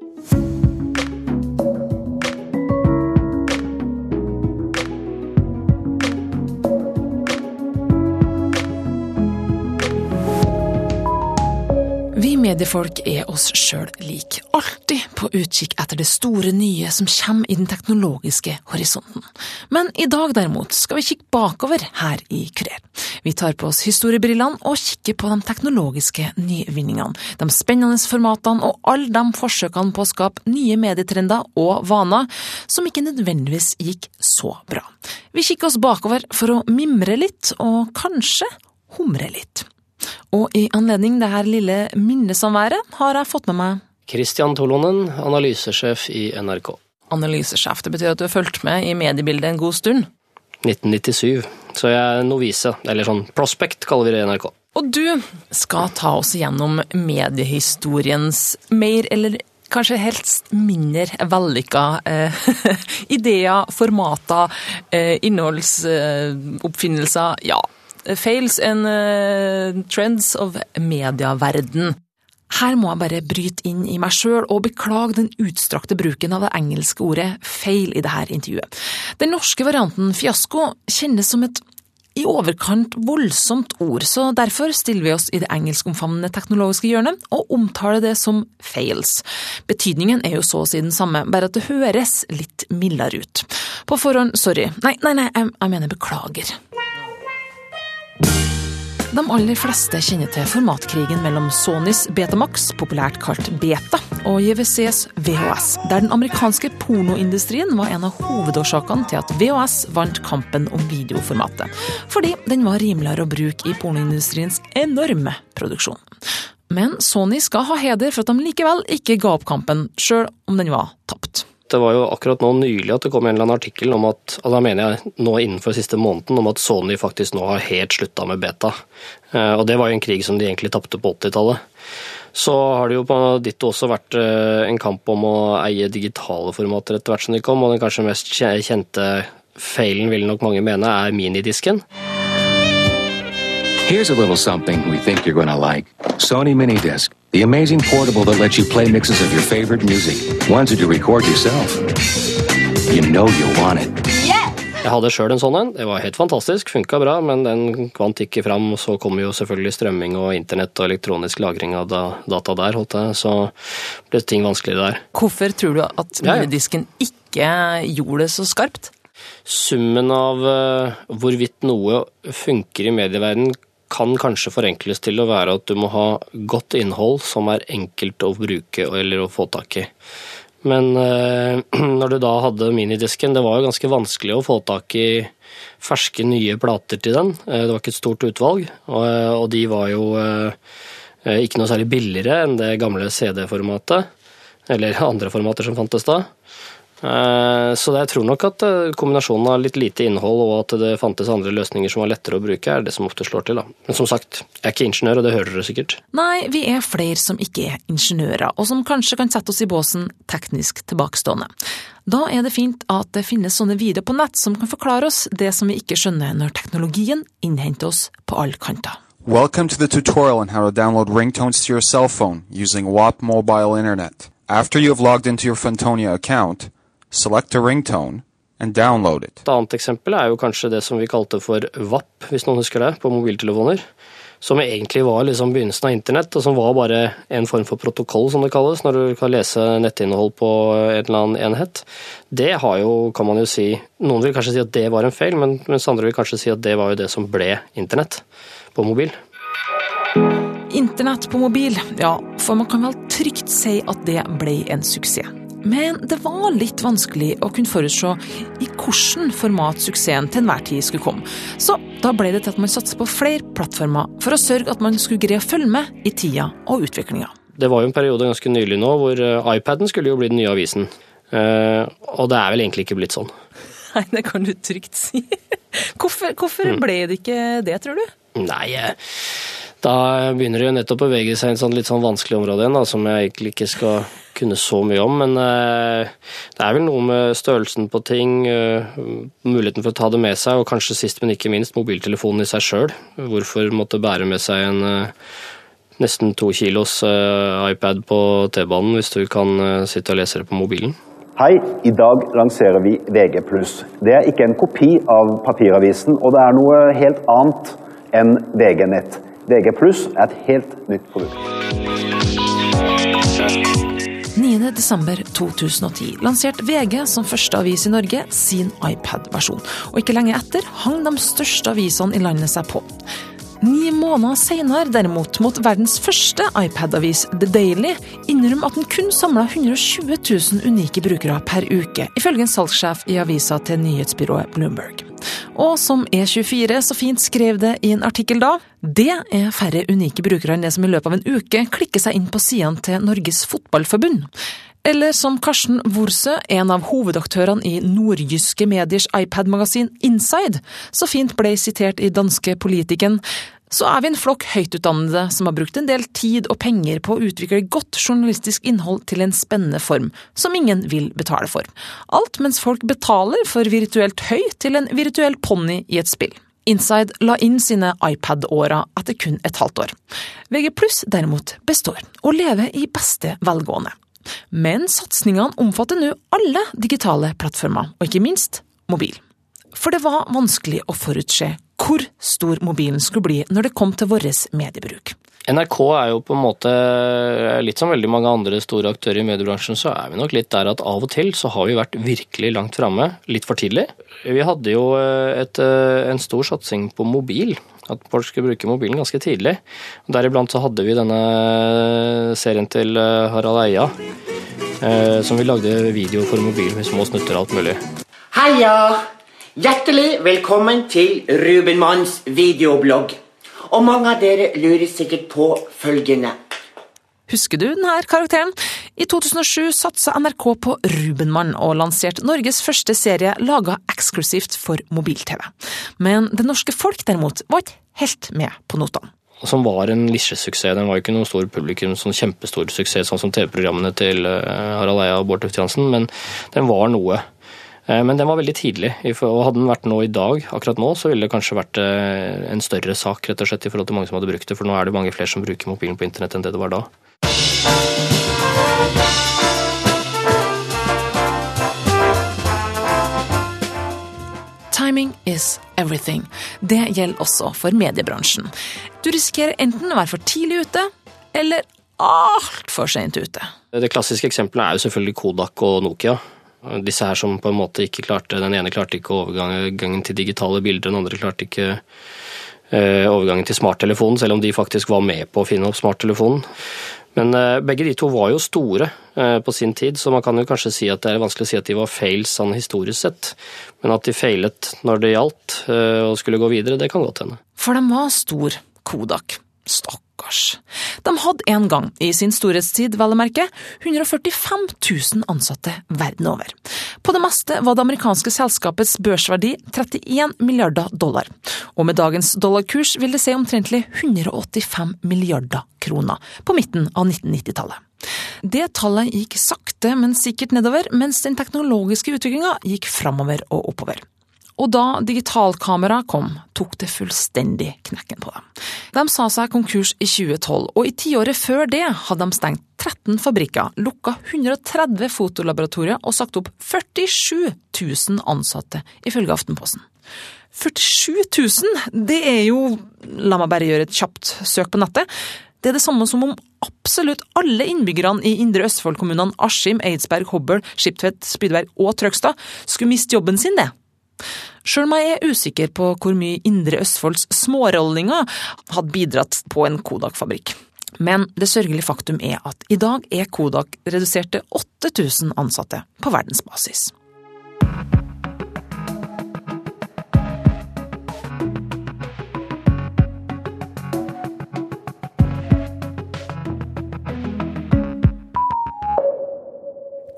Vi mediefolk er oss sjøl lik, alltid på utkikk etter det store nye som kommer i den teknologiske horisonten. Men i dag derimot skal vi kikke bakover her i Kurer. Vi tar på oss historiebrillene og kikker på de teknologiske nyvinningene, de spennende formatene og alle de forsøkene på å skape nye medietrender og vaner som ikke nødvendigvis gikk så bra. Vi kikker oss bakover for å mimre litt, og kanskje humre litt. Og i anledning det her lille minnesamværet har jeg fått med meg Christian Tolonen, analysesjef i NRK. analysesjef. Det betyr at du har fulgt med i mediebildet en god stund. 1997. Så jeg er novise, eller sånn prospect kaller vi det i NRK. Og du skal ta oss gjennom mediehistoriens mer eller kanskje helst mindre vellykka eh, ideer, formater, eh, innholdsoppfinnelser. ja, fails and eh, trends of medieverden. Her må jeg bare bryte inn i meg sjøl og beklage den utstrakte bruken av det engelske ordet feil i dette intervjuet. Den norske varianten fiasko kjennes som et i overkant voldsomt ord, så derfor stiller vi oss i det engelskomfavnende teknologiske hjørnet og omtaler det som fails. Betydningen er jo så å si den samme, bare at det høres litt mildere ut. På forhånd, sorry. Nei, nei, nei, jeg, jeg mener beklager. De aller fleste kjenner til formatkrigen mellom Sonys Betamax, populært kalt Beta, og JVCs VHS, der den amerikanske pornoindustrien var en av hovedårsakene til at VHS vant kampen om videoformatet, fordi den var rimeligere å bruke i pornoindustriens enorme produksjon. Men Sony skal ha heder for at de likevel ikke ga opp kampen, sjøl om den var tapt. Det var jo akkurat nå nylig at det kom en eller annen artikkel om at, og da mener jeg nå innenfor siste måneden, om at Sony faktisk nå har helt slutta med beta. Eh, Og det var jo en krig som de egentlig tapte på 80-tallet. Så har det jo på ditto også vært eh, en kamp om å eie digitale formater etter hvert som de kom, og den kanskje mest kjente feilen vil nok mange mene er minidisken. Here's a little something we think you're gonna like. Sony Minidisc, the amazing portable that lets you play mixes of your favorite music, ones that you record yourself. You know you want it. Jeg hadde sjøl en sånn en. Det var helt fantastisk, funka bra, men den kvant ikke fram. Så kom jo selvfølgelig strømming og internett og elektronisk lagring av data der, holdt jeg. Så ble ting vanskeligere der. Hvorfor tror du at minidisken ikke gjorde det så skarpt? Summen av eh, hvorvidt noe funker i medieverdenen kan kanskje forenkles til å være at du må ha godt innhold som er enkelt å bruke eller å få tak i. Men eh, når du da hadde minidisken, det var jo ganske vanskelig å få tak i ferske, nye plater til den. Eh, det var ikke et stort utvalg, og, eh, de var jo ikke noe særlig billigere enn det gamle CD-formatet. Eller andre formater som fantes da. Eh, Så jeg tror nok at eh, kombinasjonen av litt lite innhold og at det fantes andre løsninger som var lettere å bruke, er det som ofte slår til. da. Men som sagt, jeg er ikke ingeniør, og det hører dere sikkert. Nei, vi er flere som ikke er ingeniører, og som kanskje kan sette oss i båsen teknisk tilbakestående. Da er det fint at det finnes sånne videoer på nett som kan forklare oss det som vi ikke skjønner når teknologien innhenter oss på alle kanter. Welcome to the tutorial on how to download ringtones to your cell phone using WAP Mobile Internet. After you have logged into your Fantonia account, select a ringtone and download it. Et annet eksempel er jo kanskje det som vi kalte for VAP, hvis noen husker det, på mobiltelefoner. Som egentlig var liksom begynnelsen av internett, og som var bare en form for protokoll, som det kalles, når du kan lese nettinnhold på en eller annen enhet. Det har jo, kan man jo si Noen vil kanskje si at det var en feil, men, mens andre vil kanskje si at det var jo det som ble internett på mobil. Internett på mobil, ja, for man kan vel trygt si at det ble en suksess. Men det var litt vanskelig å kunne forutse i hvilket format suksessen til enhver tid skulle komme. Så da ble det til at man satset på flere plattformer for å sørge at man skulle greie å følge med i tida og utviklinga. Det var jo en periode ganske nylig nå hvor eh, iPaden skulle jo bli den nye avisen. Eh, og det er vel egentlig ikke blitt sånn. Nei, det kan du trygt si. Hvorfor, hvorfor ble det ikke det, tror du? Nei, eh, da begynner det jo nettopp å bevege seg i et sånn litt sånn vanskelig område igjen, da, som jeg egentlig ikke skal kunne så mye om. Men eh, det er vel noe med størrelsen på ting, eh, muligheten for å ta det med seg, og kanskje sist, men ikke minst mobiltelefonen i seg sjøl. Hvorfor måtte bære med seg en eh, nesten to kilos iPad på T-banen hvis du kan sitte og lese det på mobilen. Hei, i dag lanserer vi VG+. Det er ikke en kopi av papiravisen, og det er noe helt annet enn VG-nett. VG+, er et helt nytt produkt. 9.12.2010 lanserte VG som første avis i Norge sin iPad-versjon, og ikke lenge etter hang de største avisene i landet seg på. Ni måneder senere, derimot, måtte verdens første iPad-avis, The Daily, innrømme at den kun samla 120 000 unike brukere per uke, ifølge en salgssjef i avisa til nyhetsbyrået Bloomberg. Og som E24 så fint skrev det i en artikkel da, det er færre unike brukere enn det som i løpet av en uke klikker seg inn på sidene til Norges Fotballforbund. Eller som Karsten Worsø, en av hovedaktørene i nordjyske mediers iPad-magasin Inside, så fint ble sitert i danske Politikken, så er vi en flokk høytutdannede som har brukt en del tid og penger på å utvikle godt journalistisk innhold til en spennende form, som ingen vil betale for. Alt mens folk betaler for virtuelt høy til en virtuell ponni i et spill. Inside la inn sine iPad-åra etter kun et halvt år. VG pluss derimot består, og lever i beste velgående. Men satsingene omfatter nå alle digitale plattformer, og ikke minst mobil. For det var vanskelig å forutse hvor stor mobilen skulle bli når det kom til vår mediebruk. NRK er jo på en måte, litt som veldig mange andre store aktører i mediebransjen, så er vi nok litt der at av og til så har vi vært virkelig langt framme, litt for tidlig. Vi hadde jo et, en stor satsing på mobil. At folk skulle bruke mobilen ganske tidlig. Deriblant så hadde vi denne serien til Harald Eia, som vi lagde video for mobil med små snutter og alt mulig. Heia! Hjertelig velkommen til Rubenmanns videoblogg. Og mange av dere lurer sikkert på følgende. Husker du denne karakteren? I 2007 satsa NRK på Rubenmann og lanserte Norges første serie laga eksklusivt for mobil-TV. Men det norske folk derimot var ikke helt med på notene. Som var en lisjesuksess. Den var jo ikke noen stor publikum, sånn kjempestor suksess sånn som TV-programmene til Harald Eia og Bård Tufte Jansen, men den var noe. Men den var veldig tidlig, og hadde den vært nå i dag, akkurat nå, så ville det kanskje vært en større sak rett og slett i forhold til mange som hadde brukt det, for nå er det mange flere som bruker mobilen på internett enn det det var da. Timing is everything. Det gjelder også for mediebransjen. Du risikerer enten å være for tidlig ute, eller altfor sent ute. Det klassiske eksempelet er jo selvfølgelig Kodak og Nokia. Disse her som på en måte ikke klarte Den ene klarte ikke overgangen til digitale bilder, den andre klarte ikke overgangen til smarttelefonen, selv om de faktisk var med på å finne opp smarttelefonen. Men begge de to var jo store på sin tid, så man kan jo kanskje si at det er vanskelig å si at de var fails sånn historisk sett. Men at de feilet når det gjaldt og skulle gå videre, det kan godt hende. For de var stor, Kodak. Stakkars. De hadde en gang, i sin storhetstid vel å merke, 145 000 ansatte verden over. På det meste var det amerikanske selskapets børsverdi 31 milliarder dollar, og med dagens dollarkurs vil det si omtrentlig 185 milliarder kroner på midten av 1990-tallet. Det tallet gikk sakte, men sikkert nedover, mens den teknologiske utviklinga gikk framover og oppover. Og da digitalkamera kom, tok det fullstendig knekken på dem. De sa seg konkurs i 2012, og i tiåret før det hadde de stengt 13 fabrikker, lukka 130 fotolaboratorier og sagt opp 47 000 ansatte, ifølge Aftenposten. 47 000, det er jo, la meg bare gjøre et kjapt søk på nettet, det er det samme som om absolutt alle innbyggerne i Indre Østfold-kommunene Askim, Eidsberg, Hobøl, Skiptvet, Spydberg og Trøgstad skulle miste jobben sin, det. Sjøl om jeg er usikker på hvor mye Indre Østfolds smårollinger hadde bidratt på en Kodak-fabrikk. Men det sørgelige faktum er at i dag er Kodak redusert til 8000 ansatte på verdensbasis.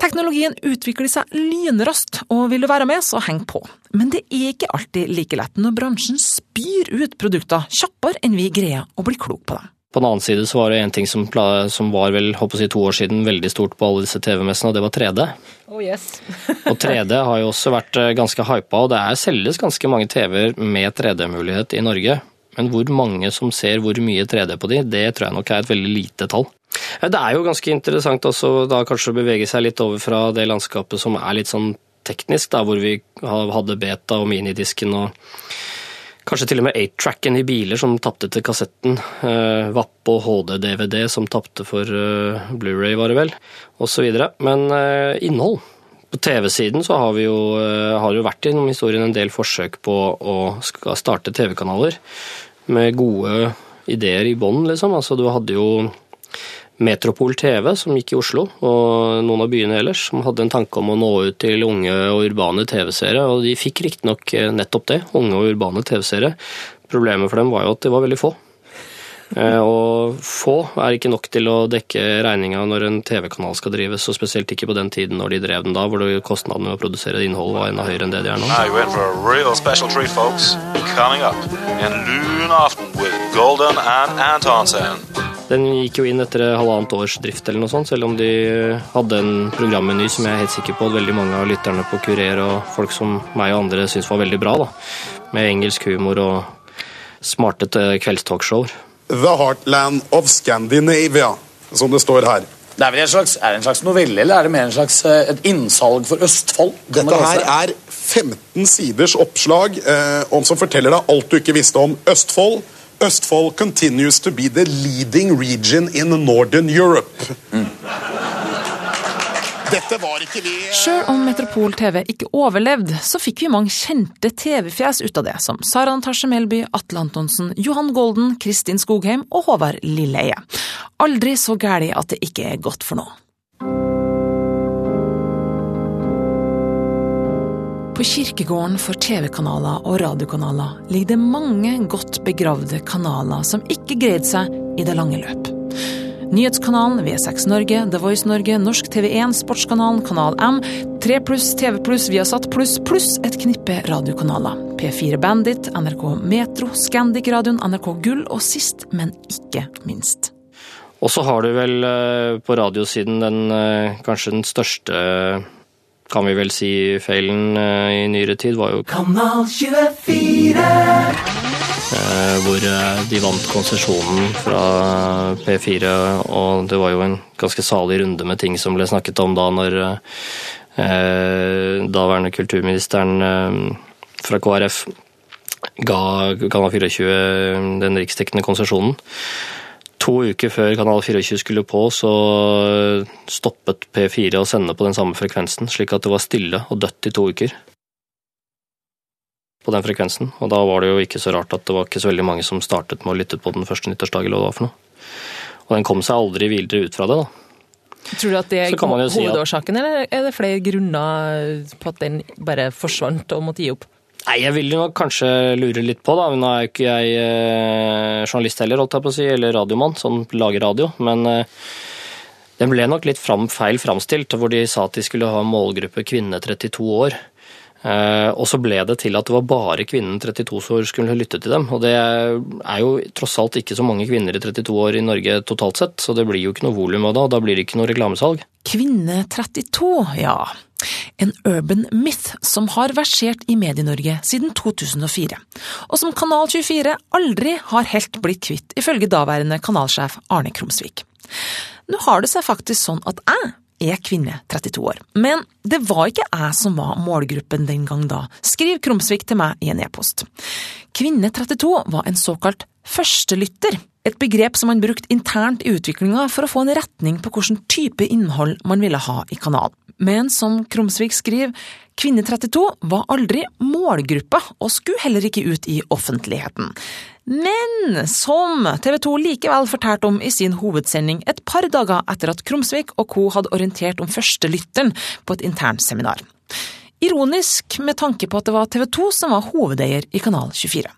Teknologien utvikler seg lynraskt, og vil du være med, så heng på. Men det er ikke alltid like lett når bransjen spyr ut produkter kjappere enn vi greier å bli klok på dem. På den annen side så var det en ting som, som var vel, håper å si, to år siden veldig stort på alle disse TV-messene, og det var 3D. Oh yes. og 3D har jo også vært ganske hypa, og det er selges ganske mange TV-er med 3D-mulighet i Norge. Men hvor mange som ser hvor mye 3D på de, det tror jeg nok er et veldig lite tall. Det er jo ganske interessant også da kanskje å bevege seg litt over fra det landskapet som er litt sånn teknisk, da, hvor vi hadde beta og minidisken og kanskje til og med 8-tracken i biler som tapte til kassetten. Uh, VAP og HD-DVD som tapte for uh, Blu-ray, var det vel, osv. Men uh, innhold på TV-siden så har vi jo, har jo vært gjennom historien en del forsøk på å starte TV-kanaler med gode ideer i bånn, liksom. Altså, du hadde jo Metropol TV, som gikk i Oslo, og noen av byene ellers, som hadde en tanke om å nå ut til unge og urbane TV-seere, og de fikk riktignok eh, nettopp det, unge og urbane TV-seere. Problemet for dem var jo at de var veldig få. Eh, og få er ikke nok til å dekke regninga når en TV-kanal skal drives, og spesielt ikke på den tiden når de drev den da, hvor kostnadene med å produsere innhold var enda høyere enn det de er nå. Den gikk jo inn etter halvannet års drift eller noe sånt, selv om de hadde en programmeny som jeg er helt sikker på at veldig mange av lytterne på Kurer og folk som meg og andre syntes var veldig bra, da. Med engelsk humor og smarte kveldstalkshower. The Heartland of Scandinavia, som det står her. Det er vel en slags, er det en slags novelle, eller er det mer en slags eh, et innsalg for Østfold? Dette her er 15 siders oppslag eh, om som forteller deg alt du ikke visste om Østfold Østfold continues to be the leading region in Northern Europe. Mm. Vi Sjøl om Metropol TV ikke overlevde, så fikk vi mange kjente TV-fjes ut av det, som Sara Natasje Melby, Atle Antonsen, Johan Golden, Kristin Skogheim og Håvard Lilleheie. Aldri så gæli at det ikke er godt for noe. På kirkegården for TV-kanaler og radiokanaler ligger det mange godt begravde kanaler som ikke greide seg i det lange løp. Nyhetskanalen V6 Norge, The Voice Norge, Norsk TV1, Sportskanalen, Kanal M, 3 pluss, TV pluss, Viasat pluss, pluss et knippe radiokanaler. P4 Bandit, NRK Metro, Scandic-radioen, NRK Gull og sist, men ikke minst. Og så har du vel eh, på radiosiden den eh, kanskje den største kan vi vel si feilen eh, i nyere tid, var jo Kanal 24! Eh, hvor eh, de vant konsesjonen fra P4, og det var jo en ganske salig runde med ting som ble snakket om da når eh, daværende kulturministeren fra KrF ga Kanal 24 den riksdekkende konsesjonen. To uker før Kanal 24 skulle på, så stoppet P4 å sende på den samme frekvensen, slik at det var stille og dødt i to uker. På den frekvensen. Og da var det jo ikke så rart at det var ikke så veldig mange som startet med å lytte på den første nyttårsdag, eller hva det var for noe. Og den kom seg aldri videre ut fra det, da. Tror du at det er hovedårsaken, eller er det flere grunner på at den bare forsvant og måtte gi opp? Nei, Jeg vil jo kanskje lure litt på, da. Nå er jo ikke jeg eh, journalist heller, holdt jeg på å si, eller radiomann, som lager radio. Men eh, den ble nok litt fram, feil framstilt, hvor de sa at de skulle ha målgruppe kvinne 32 år. Eh, og så ble det til at det var bare kvinnen 32 år skulle lytte til dem. Og det er jo tross alt ikke så mange kvinner i 32 år i Norge totalt sett, så det blir jo ikke noe volum av det, og da blir det ikke noe reklamesalg. Kvinne 32, ja. En urban myth som har versert i Medie-Norge siden 2004, og som Kanal 24 aldri har helt blitt kvitt, ifølge daværende kanalsjef Arne Krumsvik. Nå har det seg faktisk sånn at jeg er kvinne 32 år, men det var ikke jeg som var målgruppen den gang da, skriver Krumsvik til meg i en e-post. Kvinne 32 var en såkalt førstelytter, et begrep som man brukte internt i utviklinga for å få en retning på hvilken type innhold man ville ha i kanalen. Men som Krumsvik skriver, Kvinne 32 var aldri målgruppa, og skulle heller ikke ut i offentligheten. Men som TV 2 likevel fortalte om i sin hovedsending et par dager etter at Krumsvik og co. hadde orientert om førstelytteren på et internseminar. Ironisk med tanke på at det var TV 2 som var hovedeier i Kanal 24.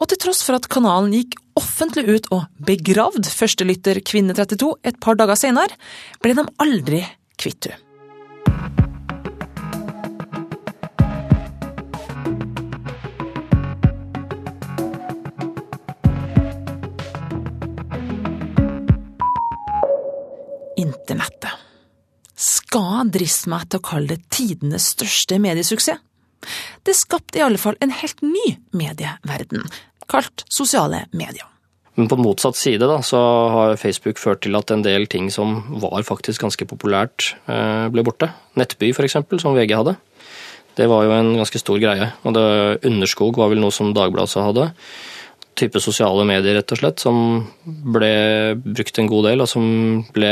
Og til tross for at kanalen gikk offentlig ut og begravd førstelytter Kvinne 32 et par dager senere, ble de aldri kvitt henne. Internettet. Skal driste meg til å kalle det tidenes største mediesuksess? Det skapte i alle fall en helt ny medieverden. kalt sosiale medier. Men på motsatt side da, så har Facebook ført til at en del ting som var faktisk ganske populært, eh, ble borte. Nettby f.eks., som VG hadde. Det var jo en ganske stor greie. Og det, Underskog var vel noe som Dagbladet også hadde. Type sosiale medier, rett og slett, som ble brukt en god del, og som ble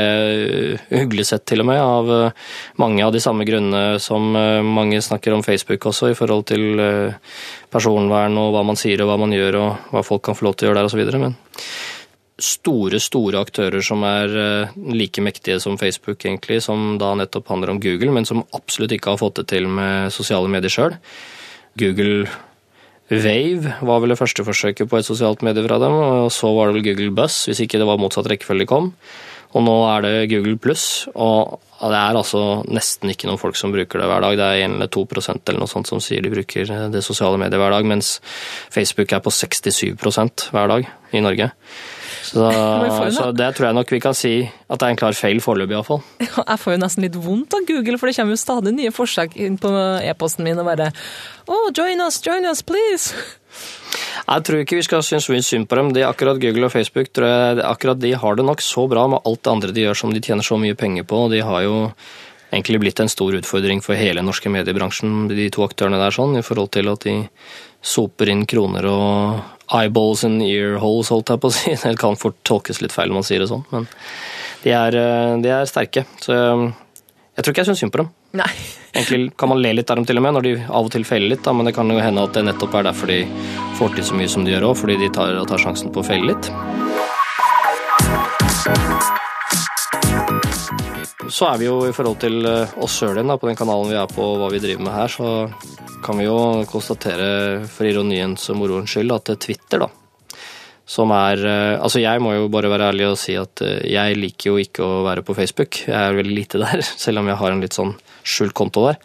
uglesett til og med av eh, mange av de samme grunnene som eh, mange snakker om Facebook også, i forhold til eh, personvern og hva man sier og hva man gjør og hva folk kan få lov til å gjøre der osv. Men store, store aktører som er like mektige som Facebook, egentlig, som da nettopp handler om Google, men som absolutt ikke har fått det til med sosiale medier sjøl. Google Wave var vel det første forsøket på et sosialt medie fra dem, og så var det vel Google Buzz, hvis ikke det var motsatt rekkefølge kom. Og nå er det Google Pluss, og det er altså nesten ikke noen folk som bruker det hver dag. Det er 1 eller 2 eller noe sånt som sier de bruker det sosiale mediet hver dag, mens Facebook er på 67% hver dag i Norge. Så, så, det tror jeg nok vi kan si at det er en klar feil foreløpig, iallfall. Ja, jeg får jo nesten litt vondt av Google, for det kommer jo stadig nye forsøk inn på e-posten min og bare Oh, join us, join us, please! Jeg tror ikke vi skal synes synd på dem. De, akkurat Google og Facebook tror jeg, akkurat de har det nok så bra med alt det andre de gjør som de tjener så mye penger på. og De har jo egentlig blitt en stor utfordring for hele norske mediebransjen, de to aktørene der, sånn, i forhold til at de soper inn kroner og eyeballs and earholes, holdt jeg på å si. Det kan fort tolkes litt feil når man sier det sånn, men de er, eh, de er sterke. Så eh, jeg tror ikke jeg syns synd på dem. Nei. Egentlig kan man le litt av dem til og med, når de av og til feiler litt, da, men det kan jo hende at det nettopp er derfor de får til så mye som de gjør òg, fordi de tar, tar sjansen på å feile litt. Så er vi jo i forhold til eh, oss sjøl igjen, på den kanalen vi er på hva vi driver med her, så kan vi jo konstatere for ironiens og moroens skyld at Twitter, da, som er eh, Altså, jeg må jo bare være ærlig og si at eh, jeg liker jo ikke å være på Facebook. Jeg er veldig lite der, selv om jeg har en litt sånn skjult konto der.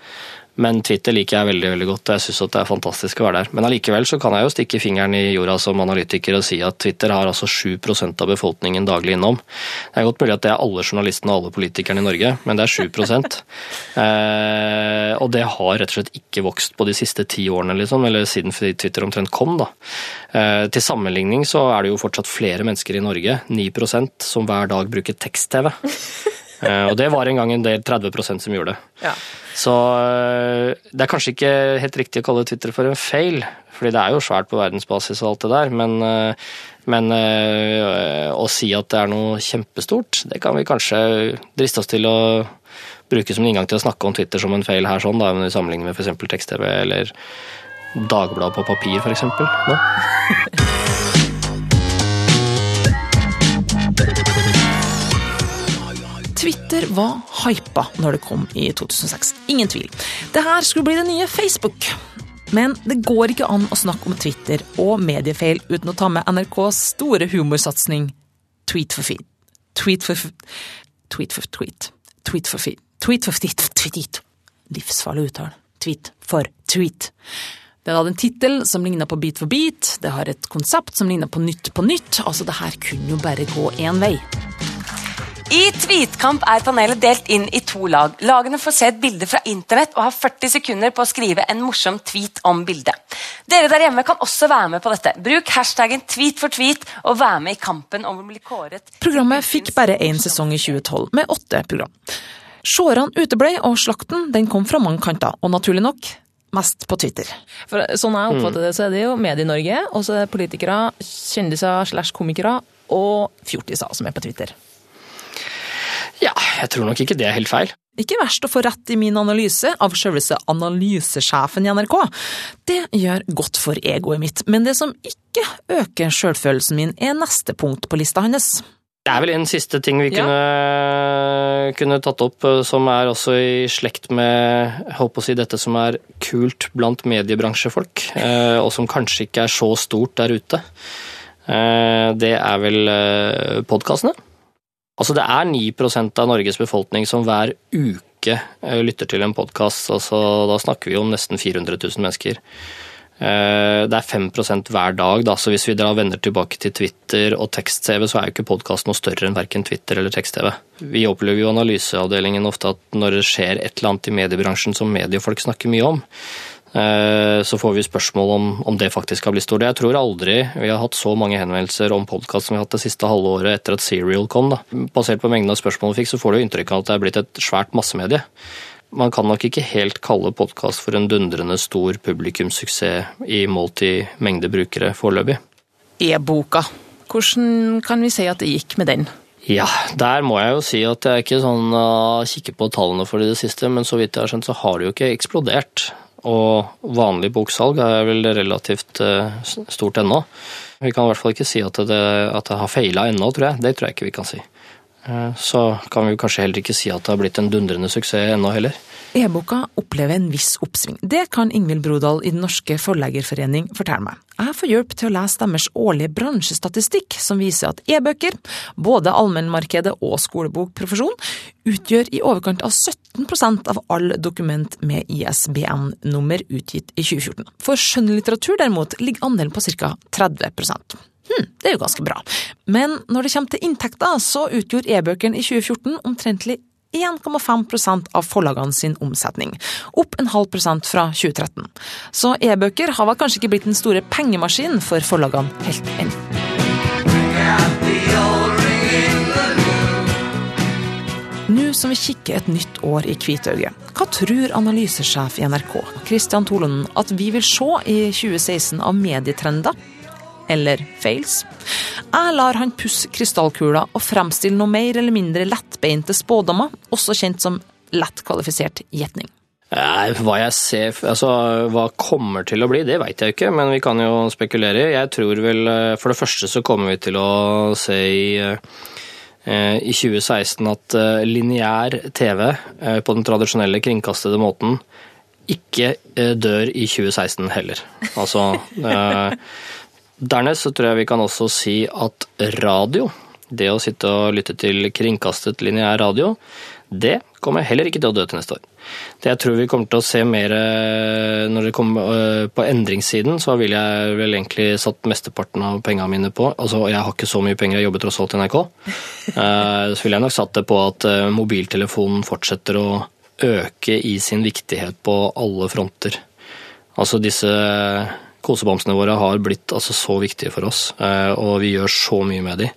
Men Twitter liker jeg veldig veldig godt, og jeg syns det er fantastisk å være der. Men allikevel så kan jeg jo stikke fingeren i jorda som analytiker og si at Twitter har altså 7% av befolkningen daglig innom. Det er godt mulig at det er alle journalistene og alle politikerne i Norge, men det er 7 eh, Og det har rett og slett ikke vokst på de siste ti årene, liksom, eller siden Twitter omtrent kom. da. Eh, til sammenligning så er det jo fortsatt flere mennesker i Norge, 9% som hver dag bruker tekst-TV. Eh, og det var en gang en del 30% som gjorde det. Ja. Så eh, det er kanskje ikke helt riktig å kalle Twitter for en fail, fordi det er jo svært på verdensbasis og alt det der, men, eh, men å si at det er noe kjempestort, det kan vi kanskje driste oss til å bruke som en inngang til å snakke om Twitter som en fail her, sånn, da, i sammenligning med f.eks. tekst-TV eller Dagbladet på papir, f.eks. nå. Twitter var hypa når det kom i 2006. Ingen tvil. Det her skulle bli det nye Facebook. Men det går ikke an å snakke om Twitter og mediefeil uten å ta med NRKs store humorsatsing Tweet for feed. Tweet for Tweet for tweet. Tweet for feed. Tweet for tweet. tweet. Livsfarlig uttale. Tweet for tweet. Den hadde en tittel som ligna på Beat for beat, det har et konsept som ligna på Nytt på nytt. Altså, det her kunne jo bare gå én vei. I Tweetkamp er panelet delt inn i to lag. Lagene får se et bilde fra internett og har 40 sekunder på å skrive en morsom tweet om bildet. Dere der hjemme kan også være med på dette. Bruk hashtaggen tweet for tweet og vær med i kampen om å bli kåret Programmet fikk bare én sesong i 2012, med åtte program. Seerne uteblei, og slakten den kom fra mange kanter, og naturlig nok mest på Twitter. For Sånn jeg oppfatter det, så er det jo Medie-Norge, og så er det politikere, kjendiser slash komikere og fjortiser som er på Twitter. Ja, jeg tror nok ikke det er helt feil. Ikke verst å få rett i min analyse av sjølveste analysesjefen i NRK. Det gjør godt for egoet mitt, men det som ikke øker selvfølelsen min, er neste punkt på lista hans. Det er vel en siste ting vi ja. kunne, kunne, tatt opp, eh, som er også i slekt med jeg håper å si, dette som er kult blant mediebransjefolk, eh, og som kanskje ikke er så stort der ute. Eh, det er vel podkastene. Altså det er 9% av Norges befolkning som hver uke eh, lytter til en podkast. Altså, da snakker vi om nesten 400 000 mennesker. Eh, det er 5 hver dag, da, så hvis vi drar venner tilbake til Twitter og tekst-TV, så er jo ikke podkast noe større enn verken Twitter eller tekst-TV. Vi opplever jo analyseavdelingen ofte at når det skjer et eller annet i mediebransjen som mediefolk snakker mye om, Så får vi spørsmål om, om det faktisk har blitt stort. Jeg tror aldri vi har hatt så mange henvendelser om podkast som vi har hatt det siste halve året etter at Serial kom. Da. Basert på mengden av spørsmål vi fikk, så får du inntrykk av at det er blitt et svært massemedie. Man kan nok ikke helt kalle podkast for en dundrende stor publikumssuksess i målt i mengde brukere foreløpig. E-boka. Hvordan kan vi si at det gikk med den? Ja, der må jeg jo si at jeg er ikke sånn uh, kikker på tallene for det i det siste, men så vidt jeg har skjønt, så har det jo ikke eksplodert. Og vanlig boksalg er vel relativt uh, stort ennå. Vi kan i hvert fall ikke si at det, at det har feila ennå, tror jeg. Det tror jeg ikke vi kan si. Uh, så kan vi kanskje heller ikke si at det har blitt en dundrende suksess ennå heller. E-boka opplever en viss oppsving. Det kan Ingvild Brodal i Den norske forleggerforening fortelle meg. Jeg får hjelp til å lese deres årlige bransjestatistikk, som viser at e-bøker, både allmennmarkedet og skolebokprofesjon, utgjør i overkant av 17% av all dokument med ISBN-nummer utgitt i 2014. For skjønnlitteratur derimot ligger andelen på ca. 30 Hm, det er jo ganske bra. Men når det kommer til inntekter, så utgjorde e-bøkene i 2014 omtrentlig 1,5% av forlagene sin omsetning, opp en halv prosent fra 2013. Så e-bøker har vel kanskje ikke blitt den store pengemaskinen for forlagene helt ennå. Nå som vi kikker et nytt år i hvitøyet, hva tror analysesjef i NRK, Kristian Tolonen, at vi vil se i 2016 av medietrender? Eller fails? Jeg lar han pusse krystallkula og fremstille noe mer eller mindre lettbeinte spådommer, også kjent som lett kvalifisert gjetning. Hva jeg ser, altså hva kommer til å bli, det veit jeg ikke, men vi kan jo spekulere. Jeg tror vel eh, For det første så kommer vi til å se i, eh, i 2016 at eh, lineær TV på den tradisjonelle kringkastede måten ikke dør i 2016 heller. Altså Dernest så tror jeg vi kan også si at radio, det å sitte og lytte til kringkastet lineær radio, det kommer heller ikke til å dø til neste år. Det jeg tror vi kommer til å se mer når det kommer på endringssiden, så vil jeg vel egentlig satt mesteparten av pengene mine på Altså, jeg har ikke så mye penger, jeg jobber tross alt i NRK. Så ville jeg nok satt det på at mobiltelefonen fortsetter å øke i sin viktighet på alle fronter. Altså disse Kosebamsene våre har blitt altså så viktige for oss, og vi gjør så mye med de.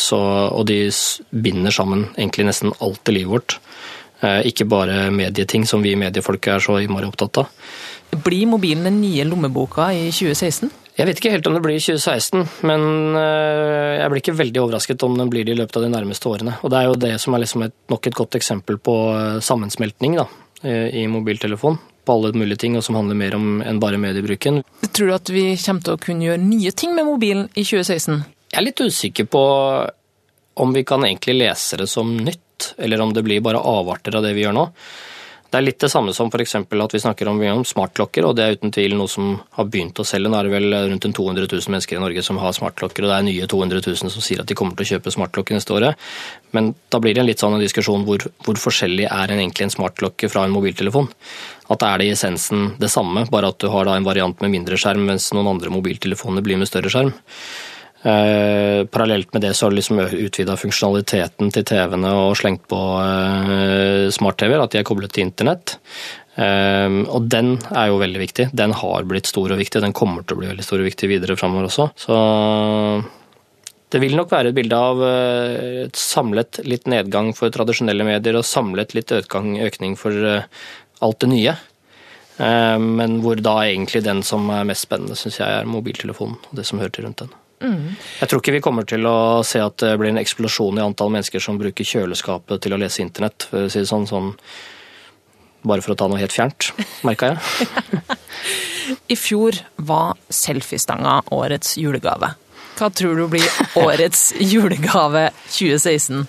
Så, og de binder sammen egentlig nesten alt i livet vårt. Ikke bare medieting som vi mediefolk er så innmari opptatt av. Blir mobilen den nye lommeboka i 2016? Jeg vet ikke helt om det blir i 2016, men jeg blir ikke veldig overrasket om den blir det i løpet av de nærmeste årene. Og det er jo det som er liksom et, nok et godt eksempel på sammensmeltning da, i mobiltelefon på alle mulige ting, og som handler mer om enn bare mediebruken. Tror du at vi kommer til å kunne gjøre nye ting med mobilen i 2016? Jeg er litt usikker på om vi kan egentlig lese det som nytt, eller om det blir bare avarter av det vi gjør nå. Det er litt det samme som f.eks. at vi snakker om, om smartklokker, og det er uten tvil noe som har begynt å selge. Nå er det vel rundt 200 000 mennesker i Norge som har smartklokker, og det er nye 200 000 som sier at de kommer til å kjøpe smartklokke neste året. Men da blir det en litt sånn diskusjon hvor, hvor forskjellig er en egentlig en smartklokke fra en mobiltelefon. At er det i essensen det samme, bare at du har en variant med mindre skjerm, mens noen andre mobiltelefoner blir med større skjerm. Eh, parallelt med det så har de liksom utvida funksjonaliteten til TV-ene og slengt på eh, smart-TV-er, at de er koblet til internett. Eh, og den er jo veldig viktig. Den har blitt stor og viktig, den kommer til å bli veldig stor og viktig videre framover også. Så det vil nok være et bilde av et samlet litt nedgang for tradisjonelle medier og samlet litt økning, for alt det nye. Men hvor da egentlig den som er mest spennende, syns jeg er mobiltelefonen og det som hører til rundt den. Mm. Jeg tror ikke vi kommer til å se at det blir en eksplosjon i antall mennesker som bruker kjøleskapet til å lese internett, for å si det sånn. sånn bare for å ta noe helt fjernt, merka jeg. I fjor var selfiestanga årets julegave. Hva tror du blir årets julegave 2016?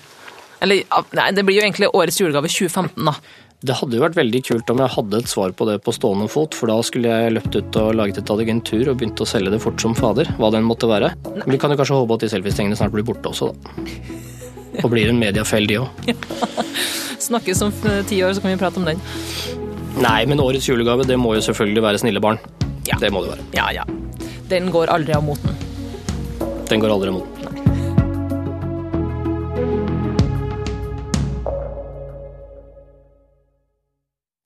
Eller nei, det blir jo egentlig årets julegave 2015, da. Det hadde jo vært veldig kult om jeg hadde et svar på det på stående fot, for da skulle jeg løpt ut og laget et agentur og begynt å selge det fort som fader, hva den måtte være. Men vi kan jo kanskje håpe at de selfiestengene snart blir borte også, da. Og blir en mediafell, de òg. Snakkes om ti år, så kan vi prate om den. Nei, men årets julegave, det må jo selvfølgelig være snille barn. Ja. Det må det være. Ja, ja. Den går aldri av moten. Den går aldri av moten.